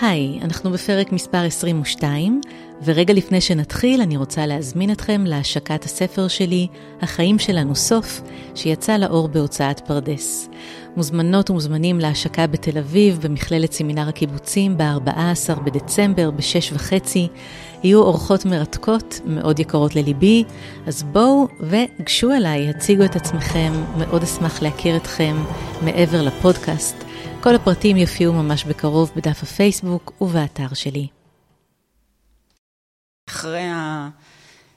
היי, אנחנו בפרק מספר 22, ורגע לפני שנתחיל אני רוצה להזמין אתכם להשקת הספר שלי, החיים שלנו סוף, שיצא לאור בהוצאת פרדס. מוזמנות ומוזמנים להשקה בתל אביב, במכללת סמינר הקיבוצים, ב-14 בדצמבר, ב-6 וחצי. יהיו אורחות מרתקות, מאוד יקרות לליבי, אז בואו וגשו אליי, הציגו את עצמכם, מאוד אשמח להכיר אתכם מעבר לפודקאסט. כל הפרטים יופיעו ממש בקרוב בדף הפייסבוק ובאתר שלי. אחרי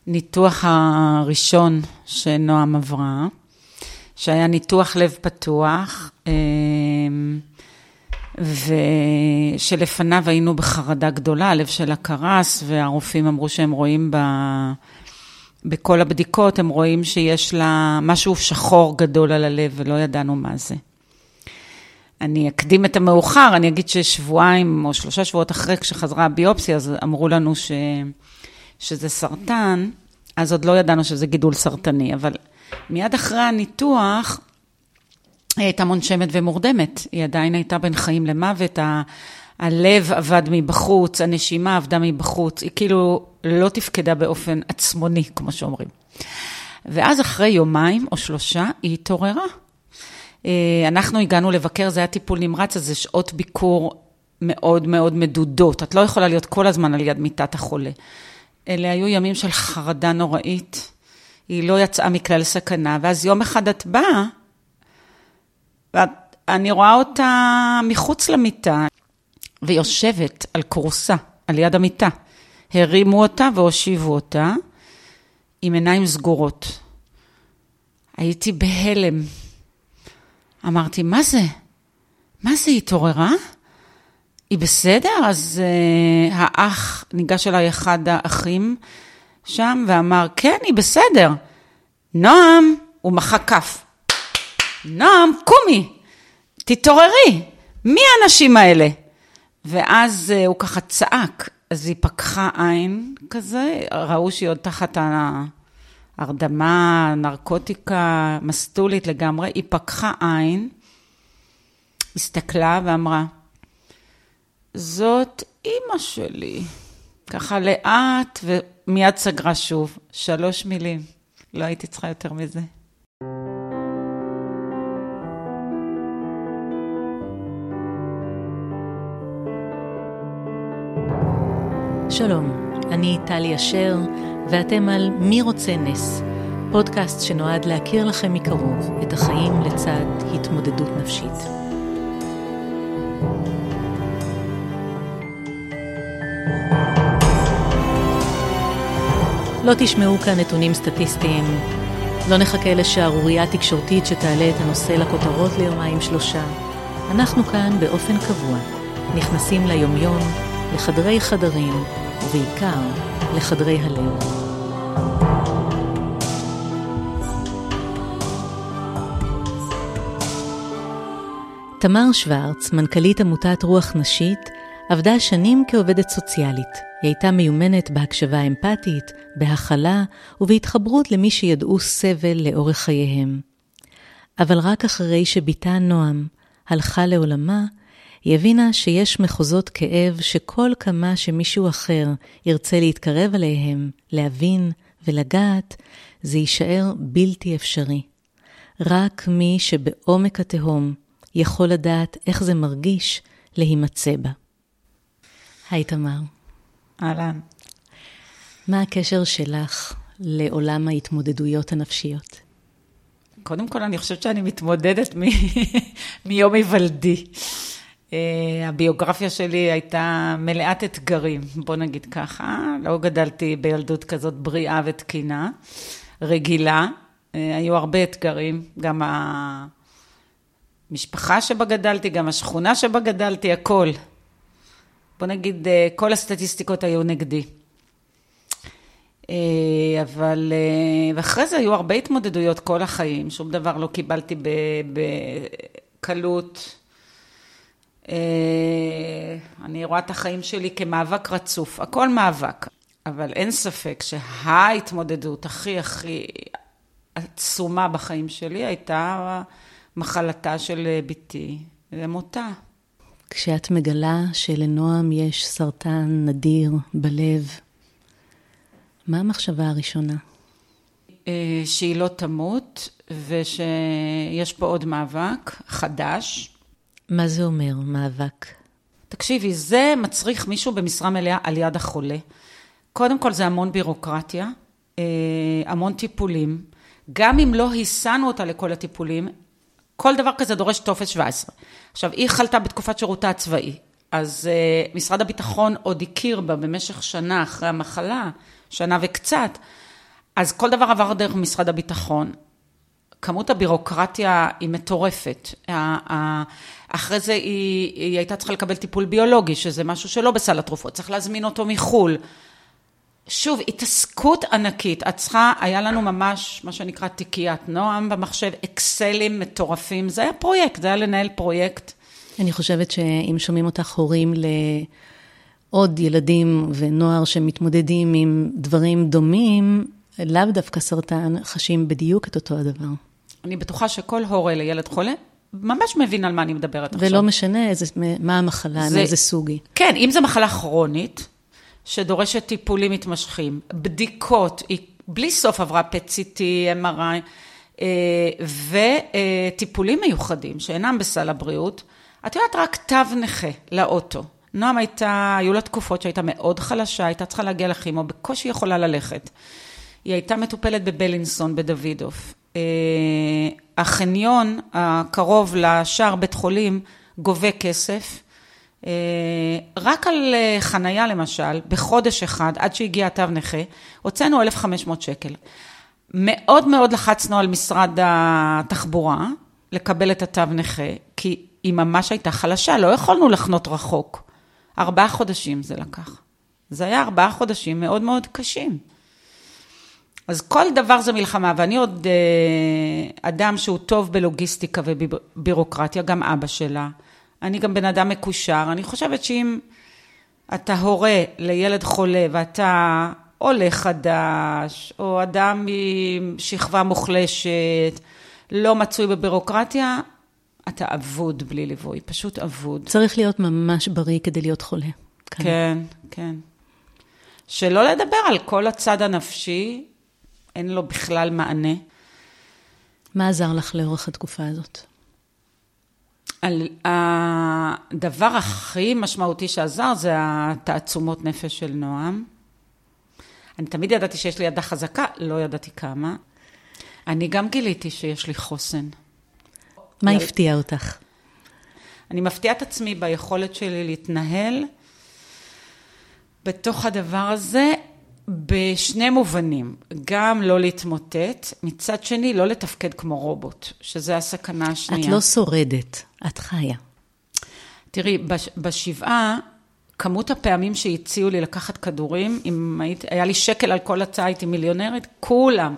הניתוח הראשון שנועם עברה, שהיה ניתוח לב פתוח, אמ, ושלפניו היינו בחרדה גדולה, הלב שלה קרס, והרופאים אמרו שהם רואים ב... בכל הבדיקות, הם רואים שיש לה משהו שחור גדול על הלב, ולא ידענו מה זה. אני אקדים את המאוחר, אני אגיד ששבועיים או שלושה שבועות אחרי, כשחזרה הביופסיה, אז אמרו לנו ש... שזה סרטן, אז עוד לא ידענו שזה גידול סרטני, אבל מיד אחרי הניתוח, היא הייתה מונשמת ומורדמת, היא עדיין הייתה בין חיים למוות, ה... הלב עבד מבחוץ, הנשימה עבדה מבחוץ, היא כאילו לא תפקדה באופן עצמוני, כמו שאומרים. ואז אחרי יומיים או שלושה, היא התעוררה. אה, אנחנו הגענו לבקר, זה היה טיפול נמרץ, אז זה שעות ביקור מאוד מאוד מדודות. את לא יכולה להיות כל הזמן על יד מיטת החולה. אלה היו ימים של חרדה נוראית. היא לא יצאה מכלל סכנה, ואז יום אחד את באה, ואני רואה אותה מחוץ למיטה, ויושבת על כורסה, על יד המיטה. הרימו אותה והושיבו אותה, עם עיניים סגורות. הייתי בהלם. אמרתי, מה זה? מה זה, היא התעוררה? היא בסדר? אז uh, האח, ניגש אליי אחד האחים שם ואמר, כן, היא בסדר. נועם, הוא מחא כף. נועם, קומי, תתעוררי, מי האנשים האלה? ואז uh, הוא ככה צעק, אז היא פקחה עין כזה, ראו שהיא עוד תחת הרדמה, נרקוטיקה, מסטולית לגמרי, היא פקחה עין, הסתכלה ואמרה, זאת אימא שלי. ככה לאט, ומיד סגרה שוב. שלוש מילים. לא הייתי צריכה יותר מזה. שלום, אני טלי אשר, ואתם על מי רוצה נס, פודקאסט שנועד להכיר לכם מקרוב את החיים לצד התמודדות נפשית. לא תשמעו כאן נתונים סטטיסטיים, לא נחכה לשערורייה תקשורתית שתעלה את הנושא לכותרות ליומיים שלושה. אנחנו כאן באופן קבוע, נכנסים ליומיום, לחדרי חדרים, ובעיקר לחדרי הלב. תמר שוורץ, מנכ"לית עמותת רוח נשית, עבדה שנים כעובדת סוציאלית. היא הייתה מיומנת בהקשבה אמפתית, בהכלה ובהתחברות למי שידעו סבל לאורך חייהם. אבל רק אחרי שבתה נועם הלכה לעולמה, היא הבינה שיש מחוזות כאב שכל כמה שמישהו אחר ירצה להתקרב אליהם, להבין ולגעת, זה יישאר בלתי אפשרי. רק מי שבעומק התהום יכול לדעת איך זה מרגיש להימצא בה. היי תמר. אהלן. מה הקשר שלך לעולם ההתמודדויות הנפשיות? קודם כל, אני חושבת שאני מתמודדת מ- מיום היוולדי. Uh, הביוגרפיה שלי הייתה מלאת אתגרים, בוא נגיד ככה. לא גדלתי בילדות כזאת בריאה ותקינה, רגילה. Uh, היו הרבה אתגרים, גם המשפחה שבה גדלתי, גם השכונה שבה גדלתי, הכל. בוא נגיד, אה, כל הסטטיסטיקות היו נגדי. אה, אבל, אה, ואחרי זה היו הרבה התמודדויות כל החיים, שום דבר לא קיבלתי בקלות. אני רואה את החיים שלי כמאבק רצוף, הכל מאבק, אבל אין ספק שההתמודדות הכי הכי עצומה בחיים שלי הייתה מחלתה של בתי ומותה. כשאת מגלה שלנועם יש סרטן נדיר בלב, מה המחשבה הראשונה? אה, שהיא לא תמות, ושיש פה עוד מאבק חדש. מה זה אומר, מאבק? תקשיבי, זה מצריך מישהו במשרה מלאה על יד החולה. קודם כל זה המון בירוקרטיה, אה, המון טיפולים. גם אם לא הסענו אותה לכל הטיפולים, כל דבר כזה דורש טופס 17. עכשיו, היא חלתה בתקופת שירותה הצבאי, אז uh, משרד הביטחון עוד הכיר בה במשך שנה אחרי המחלה, שנה וקצת, אז כל דבר עבר דרך משרד הביטחון. כמות הבירוקרטיה היא מטורפת. אחרי זה היא, היא הייתה צריכה לקבל טיפול ביולוגי, שזה משהו שלא בסל התרופות, צריך להזמין אותו מחו"ל. שוב, התעסקות ענקית. את צריכה, היה לנו ממש, מה שנקרא תיקיית נועם במחשב, אקסלים מטורפים. זה היה פרויקט, זה היה לנהל פרויקט. אני חושבת שאם שומעים אותך הורים לעוד ילדים ונוער שמתמודדים עם דברים דומים, לאו דווקא סרטן, חשים בדיוק את אותו הדבר. אני בטוחה שכל הורה לילד חולה ממש מבין על מה אני מדברת עכשיו. ולא משנה איזה, מה המחלה, זה, מאיזה סוג היא. כן, אם זו מחלה כרונית, שדורשת טיפולים מתמשכים, בדיקות, היא בלי סוף עברה PET-CT, MRI, אה, וטיפולים מיוחדים שאינם בסל הבריאות. את יודעת, רק תו נכה לאוטו. נועם הייתה, היו לה תקופות שהייתה מאוד חלשה, הייתה צריכה להגיע לכימו, בקושי יכולה ללכת. היא הייתה מטופלת בבלינסון, בדוידוף. החניון הקרוב לשער בית חולים גובה כסף. אה, רק על אה, חנייה למשל, בחודש אחד, עד שהגיע תו נכה, הוצאנו 1,500 שקל. מאוד מאוד לחצנו על משרד התחבורה לקבל את התו נכה, כי היא ממש הייתה חלשה, לא יכולנו לחנות רחוק. ארבעה חודשים זה לקח. זה היה ארבעה חודשים מאוד מאוד קשים. אז כל דבר זה מלחמה, ואני עוד אה, אדם שהוא טוב בלוגיסטיקה ובירוקרטיה, גם אבא שלה. אני גם בן אדם מקושר. אני חושבת שאם אתה הורה לילד חולה ואתה עולה חדש, או אדם עם שכבה מוחלשת, לא מצוי בבירוקרטיה, אתה אבוד בלי ליווי, פשוט אבוד. צריך להיות ממש בריא כדי להיות חולה. כאן. כן, כן. שלא לדבר על כל הצד הנפשי, אין לו בכלל מענה. מה עזר לך לאורך התקופה הזאת? על, הדבר הכי משמעותי שעזר זה התעצומות נפש של נועם. אני תמיד ידעתי שיש לי ידה חזקה, לא ידעתי כמה. אני גם גיליתי שיש לי חוסן. מה הפתיע אותך? אני מפתיעה את עצמי ביכולת שלי להתנהל בתוך הדבר הזה בשני מובנים, גם לא להתמוטט, מצד שני לא לתפקד כמו רובוט, שזה הסכנה השנייה. את לא שורדת, את חיה. תראי, בשבעה, כמות הפעמים שהציעו לי לקחת כדורים, אם היית, היה לי שקל על כל הצעה, הייתי מיליונרית, כולם.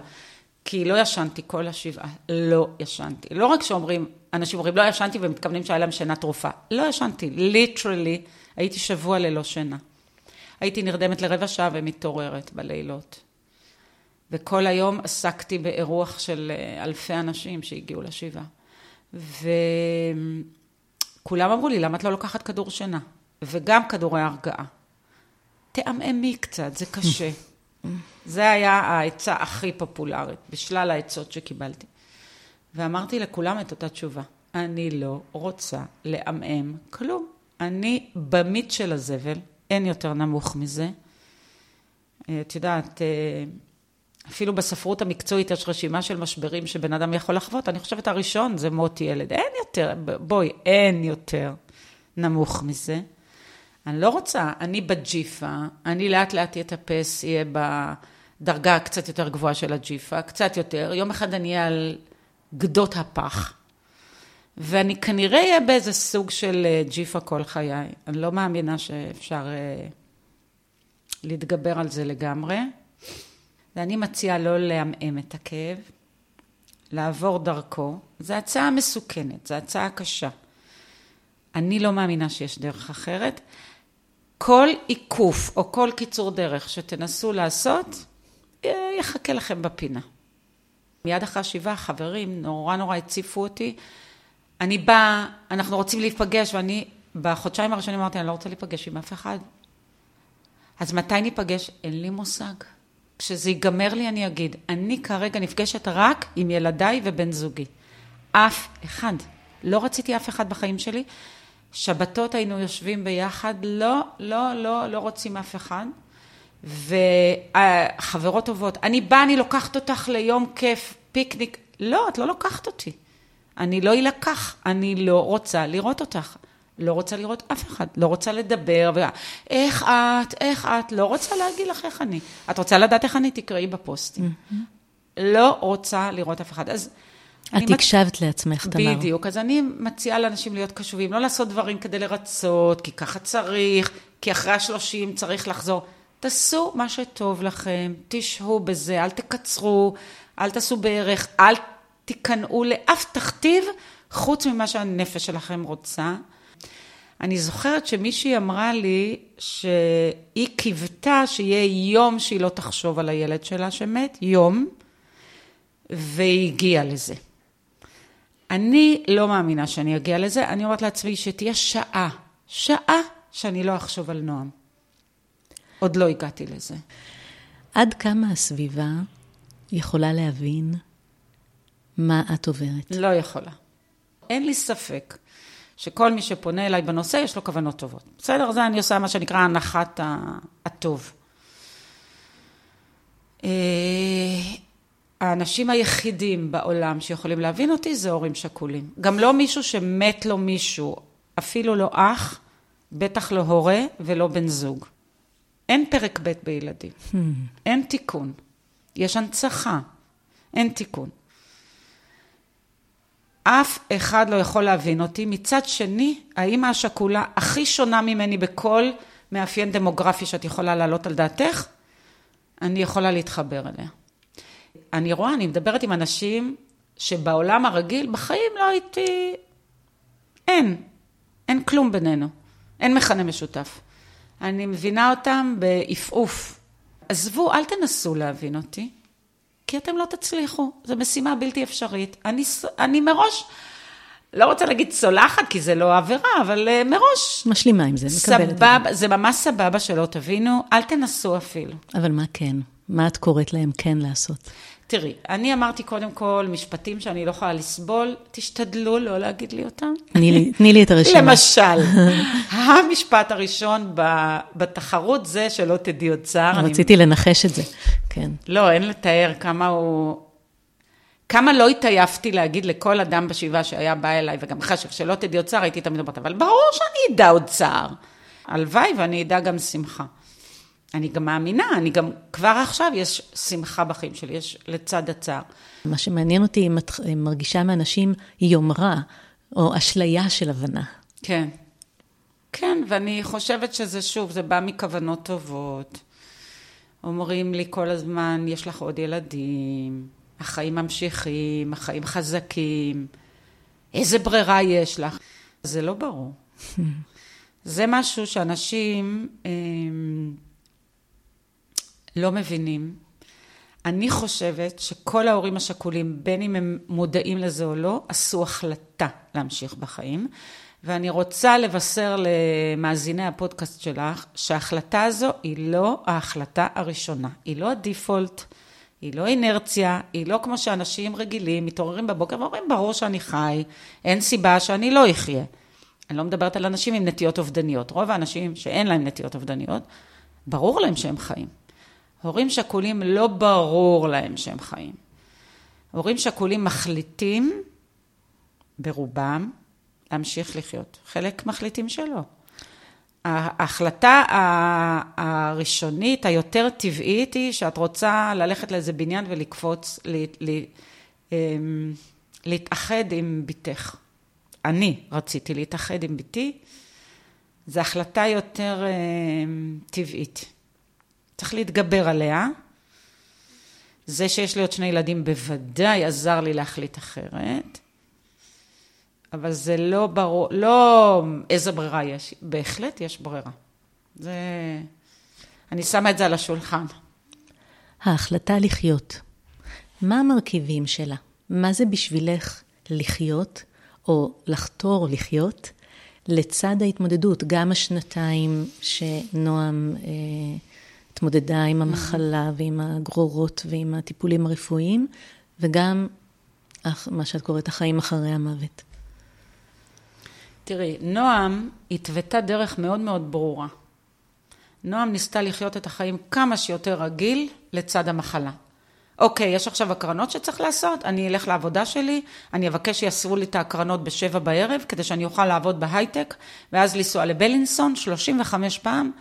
כי לא ישנתי כל השבעה, לא ישנתי. לא רק שאומרים, אנשים אומרים, לא ישנתי ומתכוונים שהיה להם שינה תרופה. לא ישנתי, ליטרלי, הייתי שבוע ללא שינה. הייתי נרדמת לרבע שעה ומתעוררת בלילות. וכל היום עסקתי באירוח של אה, אלפי אנשים שהגיעו לשבעה. וכולם אמרו לי, למה את לא לוקחת כדור שינה? וגם כדורי הרגעה. תעמעמי קצת, זה קשה. זה היה העצה הכי פופולרית בשלל העצות שקיבלתי. ואמרתי לכולם את אותה תשובה, אני לא רוצה לעמעם כלום. אני במיץ של הזבל, אין יותר נמוך מזה. את יודעת, אה, אפילו בספרות המקצועית יש רשימה של משברים שבן אדם יכול לחוות, אני חושבת הראשון זה מות ילד. אין יותר, בואי, אין יותר נמוך מזה. אני לא רוצה, אני בג'יפה, אני לאט לאט אטפס, אהיה בדרגה קצת יותר גבוהה של הג'יפה, קצת יותר, יום אחד אני אהיה על גדות הפח, ואני כנראה אהיה באיזה סוג של אה, ג'יפה כל חיי. אני לא מאמינה שאפשר אה, להתגבר על זה לגמרי. ואני מציעה לא לעמעם את הכאב, לעבור דרכו. זו הצעה מסוכנת, זו הצעה קשה. אני לא מאמינה שיש דרך אחרת. כל עיקוף או כל קיצור דרך שתנסו לעשות, אה, יחכה לכם בפינה. מיד אחרי השבעה, חברים נורא נורא הציפו אותי. אני באה, אנחנו רוצים להיפגש, ואני בחודשיים הראשונים אמרתי, אני לא רוצה להיפגש עם אף אחד. אז מתי ניפגש? אין לי מושג. כשזה ייגמר לי אני אגיד, אני כרגע נפגשת רק עם ילדיי ובן זוגי. אף אחד. לא רציתי אף אחד בחיים שלי. שבתות היינו יושבים ביחד, לא, לא, לא, לא רוצים אף אחד. וחברות טובות, אני באה, אני לוקחת אותך ליום כיף, פיקניק. לא, את לא לוקחת אותי. אני לא אילקח, אני לא רוצה לראות אותך. לא רוצה לראות אף אחד, לא רוצה לדבר, ו... איך את, איך את, לא רוצה להגיד לך איך אני. את רוצה לדעת איך אני, תקראי בפוסטים. Mm-hmm. לא רוצה לראות אף אחד. אז... את הקשבת מצ... לעצמך, תמר. בדיוק, אז אני מציעה לאנשים להיות קשובים, לא לעשות דברים כדי לרצות, כי ככה צריך, כי אחרי השלושים צריך לחזור. תעשו מה שטוב לכם, תשהו בזה, אל תקצרו, אל תעשו בערך, אל תיכנעו לאף תכתיב חוץ ממה שהנפש שלכם רוצה. אני זוכרת שמישהי אמרה לי שהיא קיוותה שיהיה יום שהיא לא תחשוב על הילד שלה שמת, יום, והיא הגיעה לזה. אני לא מאמינה שאני אגיע לזה, אני אומרת לעצמי שתהיה שעה, שעה שאני לא אחשוב על נועם. עוד לא הגעתי לזה. עד כמה הסביבה יכולה להבין מה את עוברת? לא יכולה. אין לי ספק שכל מי שפונה אליי בנושא, יש לו כוונות טובות. בסדר? זה אני עושה מה שנקרא הנחת הטוב. אה, האנשים היחידים בעולם שיכולים להבין אותי זה הורים שכולים. גם לא מישהו שמת לו מישהו, אפילו לא אח, בטח לא הורה ולא בן זוג. אין פרק ב' בילדים, hmm. אין תיקון. יש הנצחה, אין תיקון. אף אחד לא יכול להבין אותי. מצד שני, האימא השכולה הכי שונה ממני בכל מאפיין דמוגרפי שאת יכולה להעלות על דעתך, אני יכולה להתחבר אליה. אני רואה, אני מדברת עם אנשים שבעולם הרגיל, בחיים לא הייתי... אין, אין כלום בינינו, אין מכנה משותף. אני מבינה אותם בעפעוף. עזבו, אל תנסו להבין אותי. כי אתם לא תצליחו, זו משימה בלתי אפשרית. אני, אני מראש, לא רוצה להגיד צולחת, כי זה לא עבירה, אבל uh, מראש... משלימה עם זה, מקבלת את זה. זה ממש סבבה שלא תבינו, אל תנסו אפילו. אבל מה כן? מה את קוראת להם כן לעשות? תראי, אני אמרתי קודם כל משפטים שאני לא יכולה לסבול, תשתדלו לא להגיד לי אותם. תני לי את הרשימה. למשל, המשפט הראשון בתחרות זה שלא תדעי עוד צער. רציתי אני... לנחש את זה, כן. לא, אין לתאר כמה הוא... כמה לא התעייפתי להגיד לכל אדם בשבעה שהיה בא אליי, וגם חשב שלא תדעי עוד צער, הייתי תמיד אומרת, אבל ברור שאני אדע עוד צער. הלוואי ואני אדע גם שמחה. אני גם מאמינה, אני גם, כבר עכשיו יש שמחה בחיים שלי, יש לצד הצער. מה שמעניין אותי, אם את מרגישה מאנשים יומרה, או אשליה של הבנה. כן. כן, ואני חושבת שזה, שוב, זה בא מכוונות טובות. אומרים לי כל הזמן, יש לך עוד ילדים, החיים ממשיכים, החיים חזקים, איזה ברירה יש לך? זה לא ברור. זה משהו שאנשים... לא מבינים. אני חושבת שכל ההורים השכולים, בין אם הם מודעים לזה או לא, עשו החלטה להמשיך בחיים. ואני רוצה לבשר למאזיני הפודקאסט שלך, שההחלטה הזו היא לא ההחלטה הראשונה. היא לא הדיפולט, היא לא אינרציה, היא לא כמו שאנשים רגילים מתעוררים בבוקר ואומרים, ברור שאני חי, אין סיבה שאני לא אחיה. אני לא מדברת על אנשים עם נטיות אובדניות. רוב האנשים שאין להם נטיות אובדניות, ברור להם שהם חיים. הורים שכולים לא ברור להם שהם חיים. הורים שכולים מחליטים, ברובם, להמשיך לחיות. חלק מחליטים שלא. ההחלטה הראשונית, היותר טבעית, היא שאת רוצה ללכת לאיזה בניין ולקפוץ, אמ, להתאחד עם בתך. אני רציתי להתאחד עם בתי, זו החלטה יותר אמ, טבעית. צריך להתגבר עליה. זה שיש לי עוד שני ילדים בוודאי עזר לי להחליט אחרת, אבל זה לא ברור, לא איזה ברירה יש, בהחלט יש ברירה. זה... אני שמה את זה על השולחן. ההחלטה לחיות, מה המרכיבים שלה? מה זה בשבילך לחיות, או לחתור לחיות, לצד ההתמודדות, גם השנתיים שנועם אה, התמודדה עם המחלה ועם הגרורות ועם הטיפולים הרפואיים, וגם מה שאת קוראת החיים אחרי המוות. תראי, נועם התוותה דרך מאוד מאוד ברורה. נועם ניסתה לחיות את החיים כמה שיותר רגיל לצד המחלה. אוקיי, יש עכשיו הקרנות שצריך לעשות, אני אלך לעבודה שלי, אני אבקש שיעשו לי את ההקרנות בשבע בערב, כדי שאני אוכל לעבוד בהייטק, ואז לנסוע לבלינסון 35 פעם,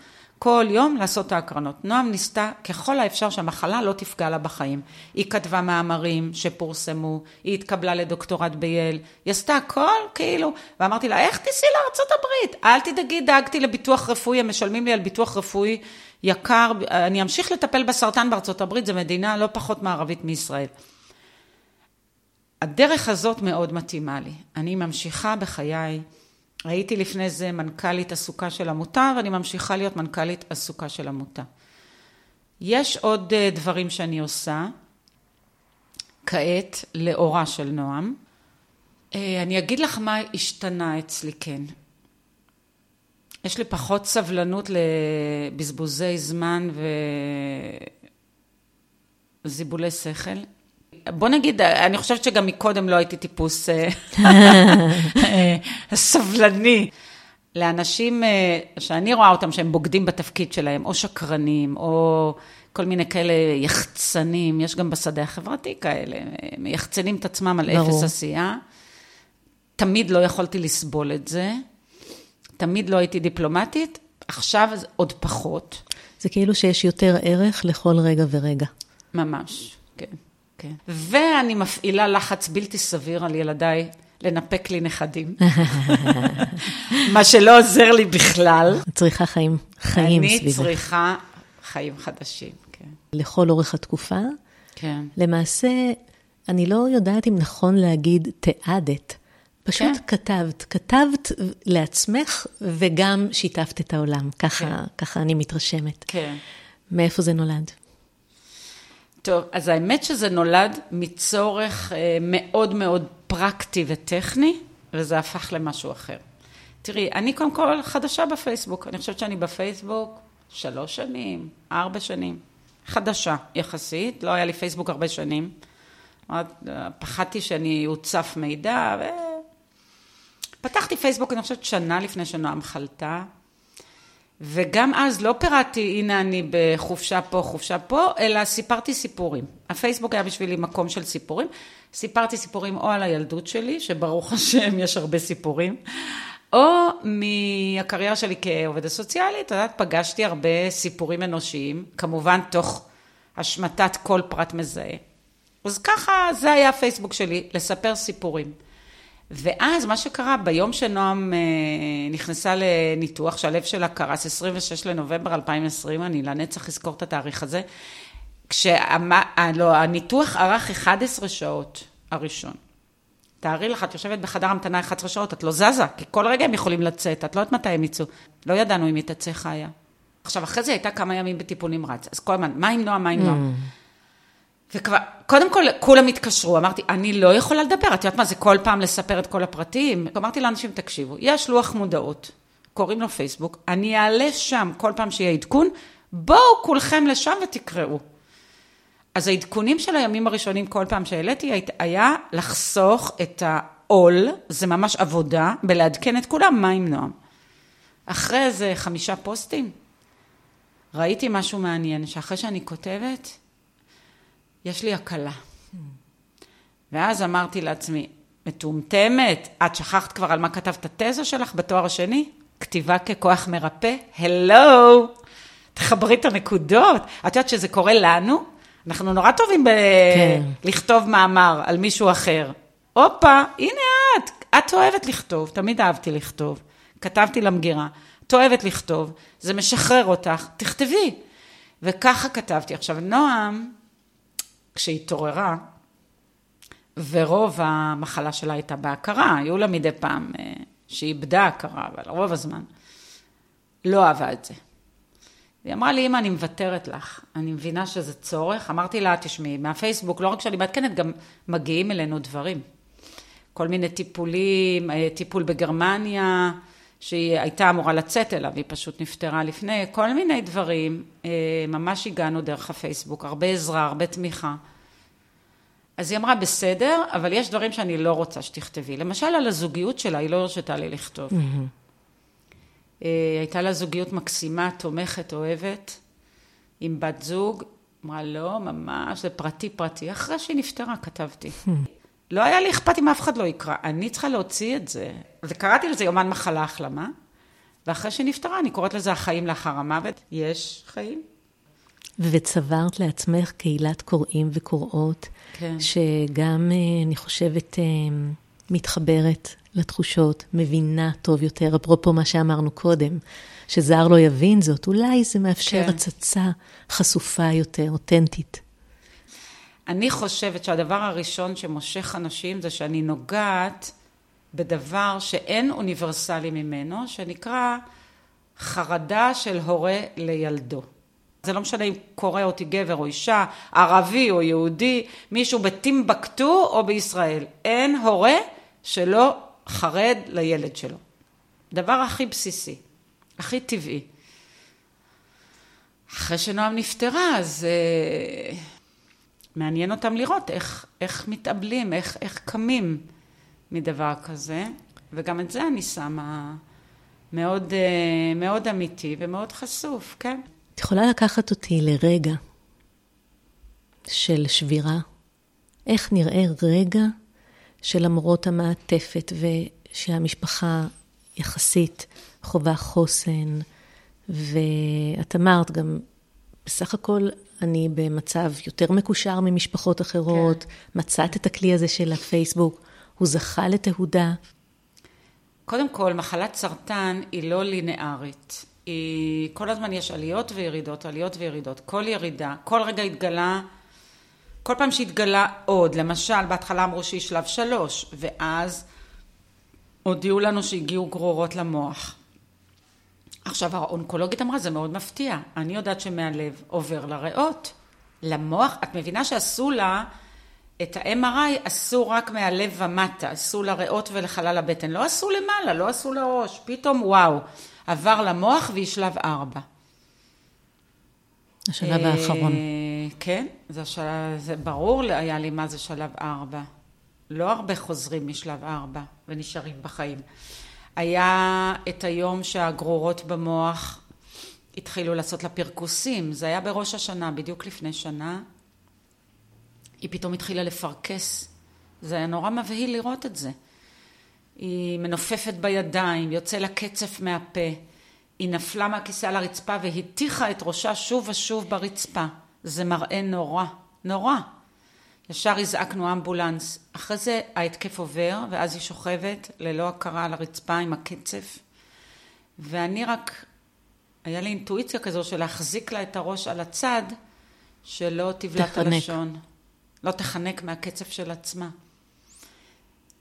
כל יום לעשות את ההקרנות. נועם ניסתה ככל האפשר שהמחלה לא תפגע לה בחיים. היא כתבה מאמרים שפורסמו, היא התקבלה לדוקטורט בייל, היא עשתה הכל כאילו, ואמרתי לה, איך תיסעי הברית? אל תדאגי, דאגתי לביטוח רפואי, הם משלמים לי על ביטוח רפואי יקר, אני אמשיך לטפל בסרטן הברית, זו מדינה לא פחות מערבית מישראל. הדרך הזאת מאוד מתאימה לי. אני ממשיכה בחיי. הייתי לפני זה מנכ"לית עסוקה של עמותה, ואני ממשיכה להיות מנכ"לית עסוקה של עמותה. יש עוד אה, דברים שאני עושה כעת, לאורה של נועם. אה, אני אגיד לך מה השתנה אצלי כן. יש לי פחות סבלנות לבזבוזי זמן וזיבולי שכל. בוא נגיד, אני חושבת שגם מקודם לא הייתי טיפוס אה, סבלני. לאנשים אה, שאני רואה אותם שהם בוגדים בתפקיד שלהם, או שקרנים, או כל מיני כאלה יחצנים, יש גם בשדה החברתי כאלה, מייחצנים את עצמם על ברור. אפס עשייה. תמיד לא יכולתי לסבול את זה. תמיד לא הייתי דיפלומטית, עכשיו עוד פחות. זה כאילו שיש יותר ערך לכל רגע ורגע. ממש, כן. ואני מפעילה לחץ בלתי סביר על ילדיי לנפק לי נכדים. מה שלא עוזר לי בכלל. צריכה חיים, חיים סביבך. אני צריכה חיים חדשים, כן. לכל אורך התקופה. כן. למעשה, אני לא יודעת אם נכון להגיד תיעדת. פשוט כן. כתבת, כתבת לעצמך וגם שיתפת את העולם, ככה, כן. ככה אני מתרשמת. כן. מאיפה זה נולד? טוב, אז האמת שזה נולד מצורך אה, מאוד מאוד פרקטי וטכני, וזה הפך למשהו אחר. תראי, אני קודם כל חדשה בפייסבוק, אני חושבת שאני בפייסבוק שלוש שנים, ארבע שנים. חדשה יחסית, לא היה לי פייסבוק הרבה שנים. פחדתי שאני אוצף מידע, ו... פתחתי פייסבוק, אני חושבת, שנה לפני שנועם חלתה, וגם אז לא פירטתי, הנה אני בחופשה פה, חופשה פה, אלא סיפרתי סיפורים. הפייסבוק היה בשבילי מקום של סיפורים. סיפרתי סיפורים או על הילדות שלי, שברוך השם יש הרבה סיפורים, או מהקריירה שלי כעובדת סוציאלית, את יודעת, פגשתי הרבה סיפורים אנושיים, כמובן תוך השמטת כל פרט מזהה. אז ככה, זה היה הפייסבוק שלי, לספר סיפורים. ואז מה שקרה, ביום שנועם אה, נכנסה לניתוח, שהלב שלה קרס, 26 לנובמבר 2020, אני לנצח אזכור את התאריך הזה, כשהניתוח אה, ארך 11 שעות הראשון. תארי לך, את יושבת בחדר המתנה 11 שעות, את לא זזה, כי כל רגע הם יכולים לצאת, את לא יודעת מתי הם יצאו. לא ידענו אם היא תצא חיה. עכשיו, אחרי זה הייתה כמה ימים בטיפול נמרץ, אז כל הזמן, מה עם נועם, מה עם נועם? Mm. וכבר, קודם כל, כולם התקשרו, אמרתי, אני לא יכולה לדבר, את יודעת מה, זה כל פעם לספר את כל הפרטים. אמרתי לאנשים, תקשיבו, יש לוח מודעות, קוראים לו פייסבוק, אני אעלה שם כל פעם שיהיה עדכון, בואו כולכם לשם ותקראו. אז העדכונים של הימים הראשונים, כל פעם שהעליתי, היה לחסוך את העול, זה ממש עבודה, בלעדכן את כולם, מה עם נועם. אחרי איזה חמישה פוסטים, ראיתי משהו מעניין, שאחרי שאני כותבת, יש לי הקלה. ואז אמרתי לעצמי, מטומטמת, את שכחת כבר על מה כתבת התזה שלך בתואר השני? כתיבה ככוח מרפא? הלו, תחברי את הנקודות. את יודעת שזה קורה לנו? אנחנו נורא טובים בלכתוב כן. מאמר על מישהו אחר. הופה, הנה את, את אוהבת לכתוב, תמיד אהבתי לכתוב. כתבתי למגירה, את אוהבת לכתוב, זה משחרר אותך, תכתבי. וככה כתבתי. עכשיו, נועם, כשהתעוררה, ורוב המחלה שלה הייתה בהכרה, היו לה מדי פעם אה, שאיבדה הכרה, אבל רוב הזמן לא אהבה את זה. היא אמרה לי, אמא, אני מוותרת לך, אני מבינה שזה צורך. אמרתי לה, תשמעי, מהפייסבוק, לא רק שאני מעדכנת, גם מגיעים אלינו דברים. כל מיני טיפולים, אה, טיפול בגרמניה, שהיא הייתה אמורה לצאת אליו, היא פשוט נפטרה לפני, כל מיני דברים, אה, ממש הגענו דרך הפייסבוק, הרבה עזרה, הרבה תמיכה. אז היא אמרה, בסדר, אבל יש דברים שאני לא רוצה שתכתבי. למשל, על הזוגיות שלה, היא לא הרשתה לי לכתוב. Mm-hmm. הייתה לה זוגיות מקסימה, תומכת, אוהבת, עם בת זוג. אמרה, לא, ממש, זה פרטי פרטי. אחרי שהיא נפטרה, כתבתי. Mm-hmm. לא היה לי אכפת אם אף אחד לא יקרא, אני צריכה להוציא את זה. וקראתי לזה יומן מחלה החלמה, ואחרי שהיא נפטרה, אני קוראת לזה החיים לאחר המוות. יש חיים. וצברת לעצמך קהילת קוראים וקוראות, כן. שגם, אה, אני חושבת, אה, מתחברת לתחושות, מבינה טוב יותר, אפרופו מה שאמרנו קודם, שזר לא יבין זאת, אולי זה מאפשר כן. הצצה חשופה יותר, אותנטית. אני חושבת שהדבר הראשון שמושך אנשים זה שאני נוגעת בדבר שאין אוניברסלי ממנו, שנקרא חרדה של הורה לילדו. זה לא משנה אם קורא אותי גבר או אישה, ערבי או יהודי, מישהו בטימבקטו או בישראל. אין הורה שלא חרד לילד שלו. דבר הכי בסיסי, הכי טבעי. אחרי שנועם נפטרה, אז uh, מעניין אותם לראות איך, איך מתאבלים, איך, איך קמים מדבר כזה, וגם את זה אני שמה מאוד, uh, מאוד אמיתי ומאוד חשוף, כן. את יכולה לקחת אותי לרגע של שבירה? איך נראה רגע שלמרות המעטפת ושהמשפחה יחסית חווה חוסן, ואת אמרת גם, בסך הכל אני במצב יותר מקושר ממשפחות אחרות, כן. מצאת את הכלי הזה של הפייסבוק, הוא זכה לתהודה. קודם כל, מחלת סרטן היא לא לינארית. היא, כל הזמן יש עליות וירידות, עליות וירידות. כל ירידה, כל רגע התגלה, כל פעם שהתגלה עוד, למשל, בהתחלה אמרו שהיא שלב שלוש, ואז הודיעו לנו שהגיעו גרורות למוח. עכשיו, האונקולוגית אמרה, זה מאוד מפתיע. אני יודעת שמהלב עובר לריאות, למוח. את מבינה שעשו לה, את ה-MRI עשו רק מהלב ומטה, עשו לריאות ולחלל הבטן. לא עשו למעלה, לא עשו לראש. פתאום, וואו. עבר למוח והיא שלב ארבע. השלב אה, האחרון. כן, זה, השלב, זה ברור היה לי מה זה שלב ארבע. לא הרבה חוזרים משלב ארבע ונשארים בחיים. היה את היום שהגרורות במוח התחילו לעשות לה פרכוסים, זה היה בראש השנה, בדיוק לפני שנה. היא פתאום התחילה לפרכס. זה היה נורא מבהיל לראות את זה. היא מנופפת בידיים, יוצא לה קצף מהפה. היא נפלה מהכיסא על הרצפה והטיחה את ראשה שוב ושוב ברצפה. זה מראה נורא, נורא. ישר הזעקנו אמבולנס. אחרי זה ההתקף עובר, ואז היא שוכבת ללא הכרה על הרצפה עם הקצף. ואני רק, היה לי אינטואיציה כזו של להחזיק לה את הראש על הצד, שלא תבלע את הלשון. לא תחנק מהקצף של עצמה.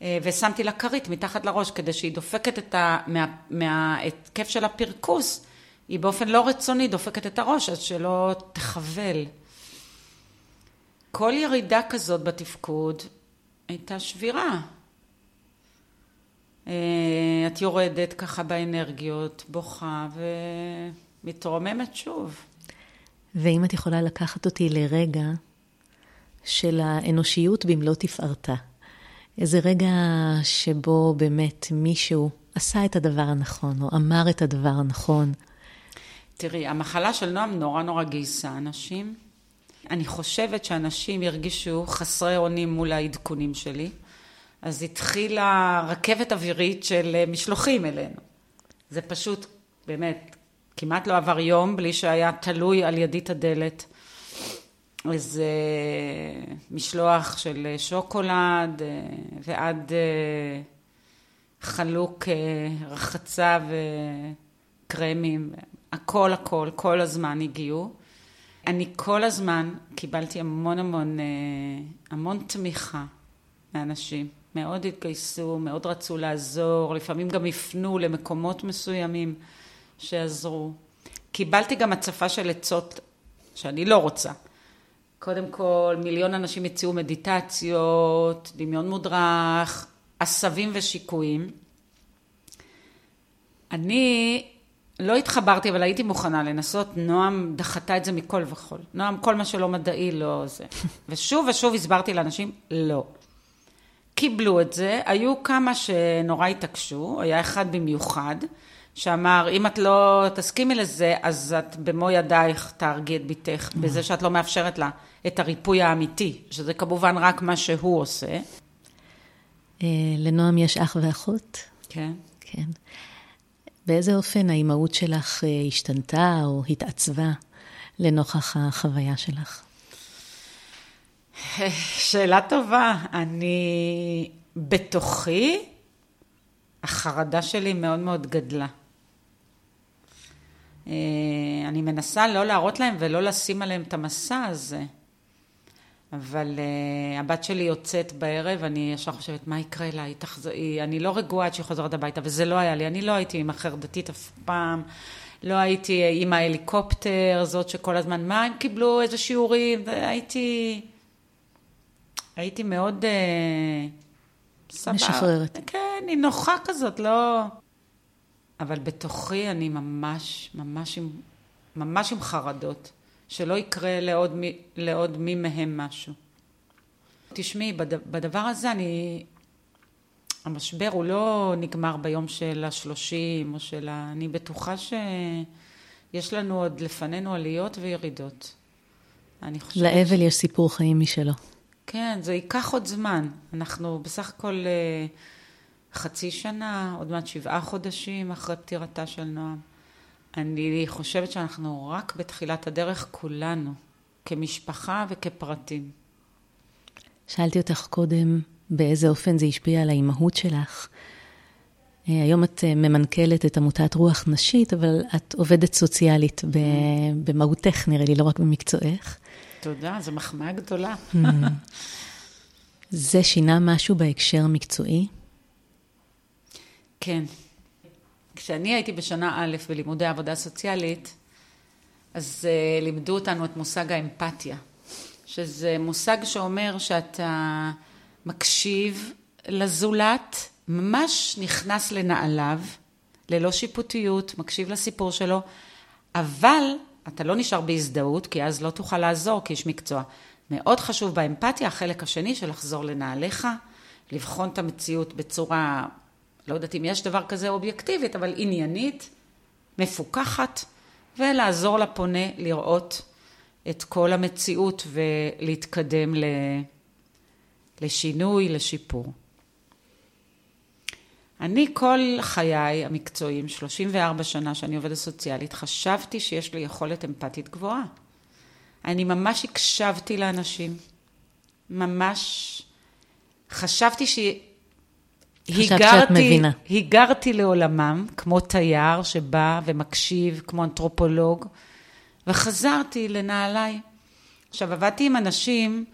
אה, ושמתי לה כרית מתחת לראש כדי שהיא דופקת את ה... מה... מההתקף של הפרכוס, היא באופן לא רצוני דופקת את הראש, אז שלא תחבל. כל ירידה כזאת בתפקוד הייתה שבירה. אה, את יורדת ככה באנרגיות, בוכה ומתרוממת שוב. ואם את יכולה לקחת אותי לרגע של האנושיות במלוא תפארתה. איזה רגע שבו באמת מישהו עשה את הדבר הנכון, או אמר את הדבר הנכון. תראי, המחלה של נועם נורא נורא גייסה אנשים. אני חושבת שאנשים ירגישו חסרי אונים מול העדכונים שלי. אז התחילה רכבת אווירית של משלוחים אלינו. זה פשוט, באמת, כמעט לא עבר יום בלי שהיה תלוי על ידית הדלת איזה משלוח של שוקולד אה, ועד אה, חלוק אה, רחצה וקרמים, הכל הכל, כל הזמן הגיעו. אני כל הזמן קיבלתי המון המון, המון תמיכה מאנשים. מאוד התגייסו, מאוד רצו לעזור, לפעמים גם הפנו למקומות מסוימים שעזרו. קיבלתי גם הצפה של עצות שאני לא רוצה. קודם כל, מיליון אנשים הציעו מדיטציות, דמיון מודרך, עשבים ושיקויים. אני לא התחברתי, אבל הייתי מוכנה לנסות. נועם דחתה את זה מכל וכול. נועם, כל מה שלא מדעי, לא זה. ושוב ושוב הסברתי לאנשים, לא. קיבלו את זה, היו כמה שנורא התעקשו, היה אחד במיוחד, שאמר, אם את לא תסכימי לזה, אז את במו ידייך תהרגי את בתך, בזה שאת לא מאפשרת לה את הריפוי האמיתי, שזה כמובן רק מה שהוא עושה. אה, לנועם יש אח ואחות? כן. כן. באיזה אופן האימהות שלך אה, השתנתה או התעצבה לנוכח החוויה שלך? שאלה טובה. אני בתוכי, החרדה שלי מאוד מאוד גדלה. אה, אני מנסה לא להראות להם ולא לשים עליהם את המסע הזה. אבל uh, הבת שלי יוצאת בערב, אני ישר חושבת, מה יקרה לה? היא תחז... היא... אני לא רגועה עד שהיא חוזרת הביתה, וזה לא היה לי. אני לא הייתי אימא חרדתית אף פעם, לא הייתי אימא הליקופטר, זאת שכל הזמן, מה הם קיבלו, איזה שיעורים, הייתי... הייתי מאוד... Uh, סבבה. משחררת. כן, היא נוחה כזאת, לא... אבל בתוכי אני ממש, ממש עם, ממש עם חרדות. שלא יקרה לעוד מי, לעוד מי מהם משהו. תשמעי, בד, בדבר הזה אני... המשבר הוא לא נגמר ביום של השלושים או של ה... אני בטוחה שיש לנו עוד לפנינו עליות וירידות. אני חושבת... לאבל. יש סיפור חיים משלו. כן, זה ייקח עוד זמן. אנחנו בסך הכל אה, חצי שנה, עוד מעט שבעה חודשים אחרי פטירתה של נועם. אני חושבת שאנחנו רק בתחילת הדרך כולנו, כמשפחה וכפרטים. שאלתי אותך קודם באיזה אופן זה השפיע על האימהות שלך. אה, היום את אה, ממנכלת את עמותת רוח נשית, אבל את עובדת סוציאלית במהותך, נראה לי, לא רק במקצועך. תודה, זו מחמאה גדולה. Mm. זה שינה משהו בהקשר המקצועי? כן. כשאני הייתי בשנה א' בלימודי עבודה סוציאלית, אז uh, לימדו אותנו את מושג האמפתיה, שזה מושג שאומר שאתה מקשיב לזולת, ממש נכנס לנעליו, ללא שיפוטיות, מקשיב לסיפור שלו, אבל אתה לא נשאר בהזדהות, כי אז לא תוכל לעזור כאיש מקצוע. מאוד חשוב באמפתיה, החלק השני של לחזור לנעליך, לבחון את המציאות בצורה לא יודעת אם יש דבר כזה אובייקטיבית, אבל עניינית, מפוקחת, ולעזור לפונה לראות את כל המציאות ולהתקדם לשינוי, לשיפור. אני כל חיי המקצועיים, 34 שנה שאני עובדת סוציאלית, חשבתי שיש לי יכולת אמפתית גבוהה. אני ממש הקשבתי לאנשים, ממש חשבתי שאת מבינה. היגרתי לעולמם, כמו תייר שבא ומקשיב, כמו אנתרופולוג, וחזרתי לנעליי. עכשיו, עבדתי עם אנשים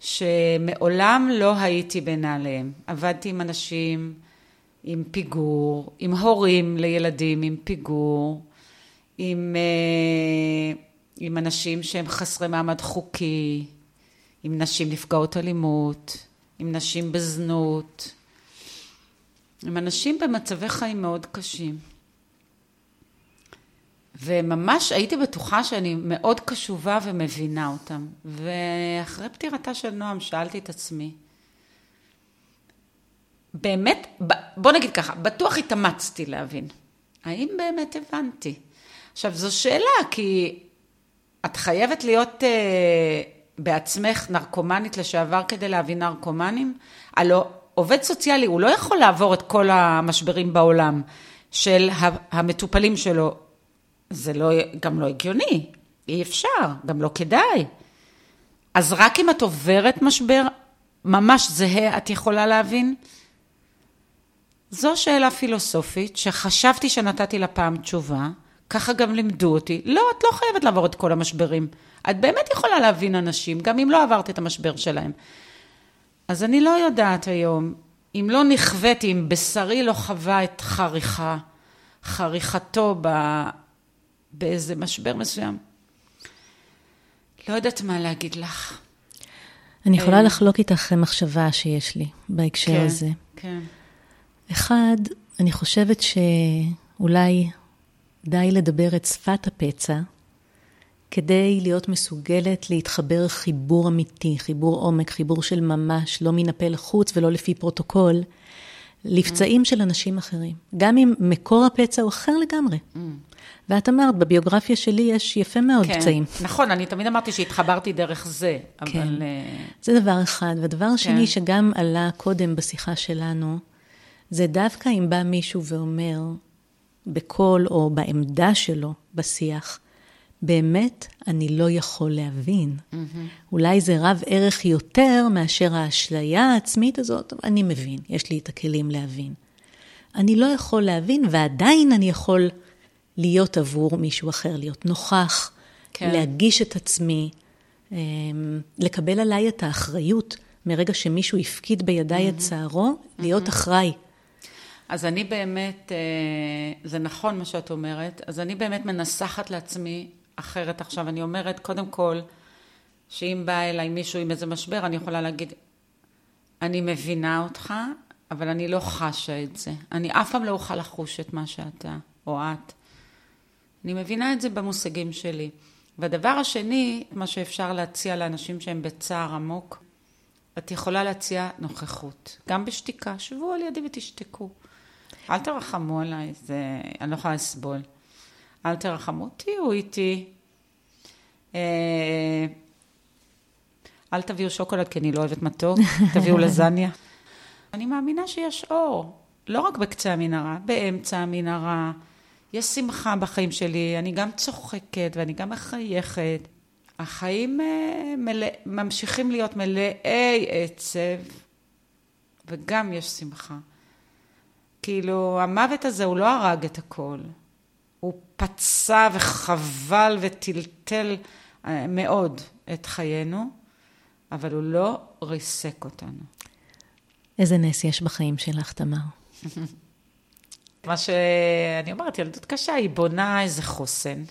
שמעולם לא הייתי בנעליהם. עבדתי עם אנשים עם פיגור, עם הורים לילדים עם פיגור, עם, אה, עם אנשים שהם חסרי מעמד חוקי, עם נשים נפגעות אלימות, עם נשים בזנות. הם אנשים במצבי חיים מאוד קשים. וממש הייתי בטוחה שאני מאוד קשובה ומבינה אותם. ואחרי פטירתה של נועם שאלתי את עצמי, באמת, בוא נגיד ככה, בטוח התאמצתי להבין. האם באמת הבנתי? עכשיו, זו שאלה, כי את חייבת להיות uh, בעצמך נרקומנית לשעבר כדי להבין נרקומנים? הלוא עובד סוציאלי, הוא לא יכול לעבור את כל המשברים בעולם של המטופלים שלו. זה לא, גם לא הגיוני, אי אפשר, גם לא כדאי. אז רק אם את עוברת משבר ממש זהה, את יכולה להבין? זו שאלה פילוסופית שחשבתי שנתתי לה פעם תשובה, ככה גם לימדו אותי. לא, את לא חייבת לעבור את כל המשברים. את באמת יכולה להבין אנשים, גם אם לא עברת את המשבר שלהם. אז אני לא יודעת היום, אם לא נכוויתי, אם בשרי לא חווה את חריכה, חריכתו ב... באיזה משבר מסוים. לא יודעת מה להגיד לך. אני יכולה אה, לחלוק איתך מחשבה שיש לי בהקשר כן, הזה. כן. אחד, אני חושבת אולי די לדבר את שפת הפצע כדי להיות מסוגלת להתחבר חיבור אמיתי, חיבור עומק, חיבור של ממש, לא מן הפה לחוץ ולא לפי פרוטוקול, לפצעים של אנשים אחרים. גם אם מקור הפצע הוא אחר לגמרי. ואת אמרת, בביוגרפיה שלי יש יפה מאוד כן, פצעים. נכון, אני תמיד אמרתי שהתחברתי דרך זה, אבל... כן. אה, זה דבר אחד. ודבר כן. שני שגם עלה קודם בשיחה שלנו, זה דווקא אם בא מישהו ואומר, בקול או בעמדה שלו בשיח, באמת אני לא יכול להבין. אולי זה רב ערך יותר מאשר האשליה העצמית הזאת, אבל אני מבין, יש לי את הכלים להבין. אני לא יכול להבין, ועדיין אני יכול להיות עבור מישהו אחר, להיות נוכח, כן. להגיש את עצמי, אמ, לקבל עליי את האחריות מרגע שמישהו הפקיד בידיי את צערו, להיות אחראי. אז אני באמת, אה, זה נכון מה שאת אומרת, אז אני באמת מנסחת לעצמי אחרת עכשיו. אני אומרת, קודם כל, שאם בא אליי מישהו עם איזה משבר, אני יכולה להגיד, אני מבינה אותך, אבל אני לא חשה את זה. אני אף פעם לא אוכל לחוש את מה שאתה או את. אני מבינה את זה במושגים שלי. והדבר השני, מה שאפשר להציע לאנשים שהם בצער עמוק, את יכולה להציע נוכחות, גם בשתיקה. שבו על ידי ותשתקו. אל תרחמו עליי, זה... אני לא יכולה לסבול. אל תרחמו, תהיו איתי. אה, אל תביאו שוקולד, כי אני לא אוהבת מתוק, תביאו לזניה. אני מאמינה שיש אור, לא רק בקצה המנהרה, באמצע המנהרה. יש שמחה בחיים שלי, אני גם צוחקת ואני גם מחייכת. החיים אה, מלא, ממשיכים להיות מלאי עצב, וגם יש שמחה. כאילו, המוות הזה, הוא לא הרג את הכל. הוא פצע וחבל וטלטל אה, מאוד את חיינו, אבל הוא לא ריסק אותנו. איזה נס יש בחיים שלך, תמר. מה שאני אומרת, ילדות קשה, היא בונה איזה חוסן.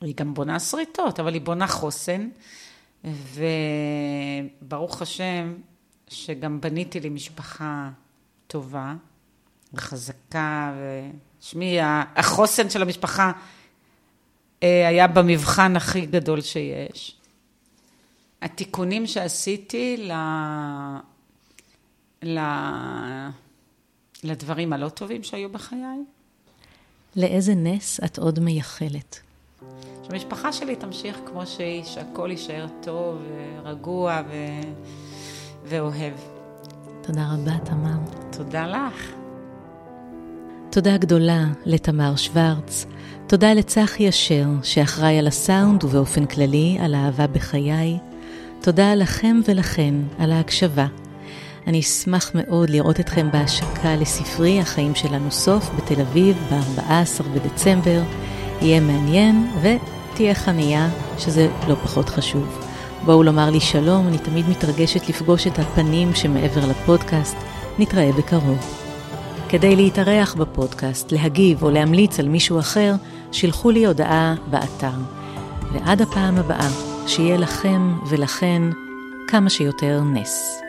היא גם בונה שריטות, אבל היא בונה חוסן. וברוך השם, שגם בניתי לי משפחה טובה וחזקה, ושמי, החוסן של המשפחה אה, היה במבחן הכי גדול שיש. התיקונים שעשיתי ל... ל... לדברים הלא טובים שהיו בחיי, לאיזה נס את עוד מייחלת? שהמשפחה שלי תמשיך כמו שהיא, שהכל יישאר טוב, רגוע ו... ואוהב. תודה רבה, תמר. תודה לך. תודה גדולה לתמר שוורץ. תודה לצחי אשר, שאחראי על הסאונד ובאופן כללי על האהבה בחיי. תודה לכם ולכן על ההקשבה. אני אשמח מאוד לראות אתכם בהשקה לספרי החיים שלנו סוף בתל אביב ב-14 בדצמבר. יהיה מעניין ותהיה חניה, שזה לא פחות חשוב. בואו לומר לי שלום, אני תמיד מתרגשת לפגוש את הפנים שמעבר לפודקאסט. נתראה בקרוב. כדי להתארח בפודקאסט, להגיב או להמליץ על מישהו אחר, שילחו לי הודעה באתר. ועד הפעם הבאה, שיהיה לכם ולכן כמה שיותר נס.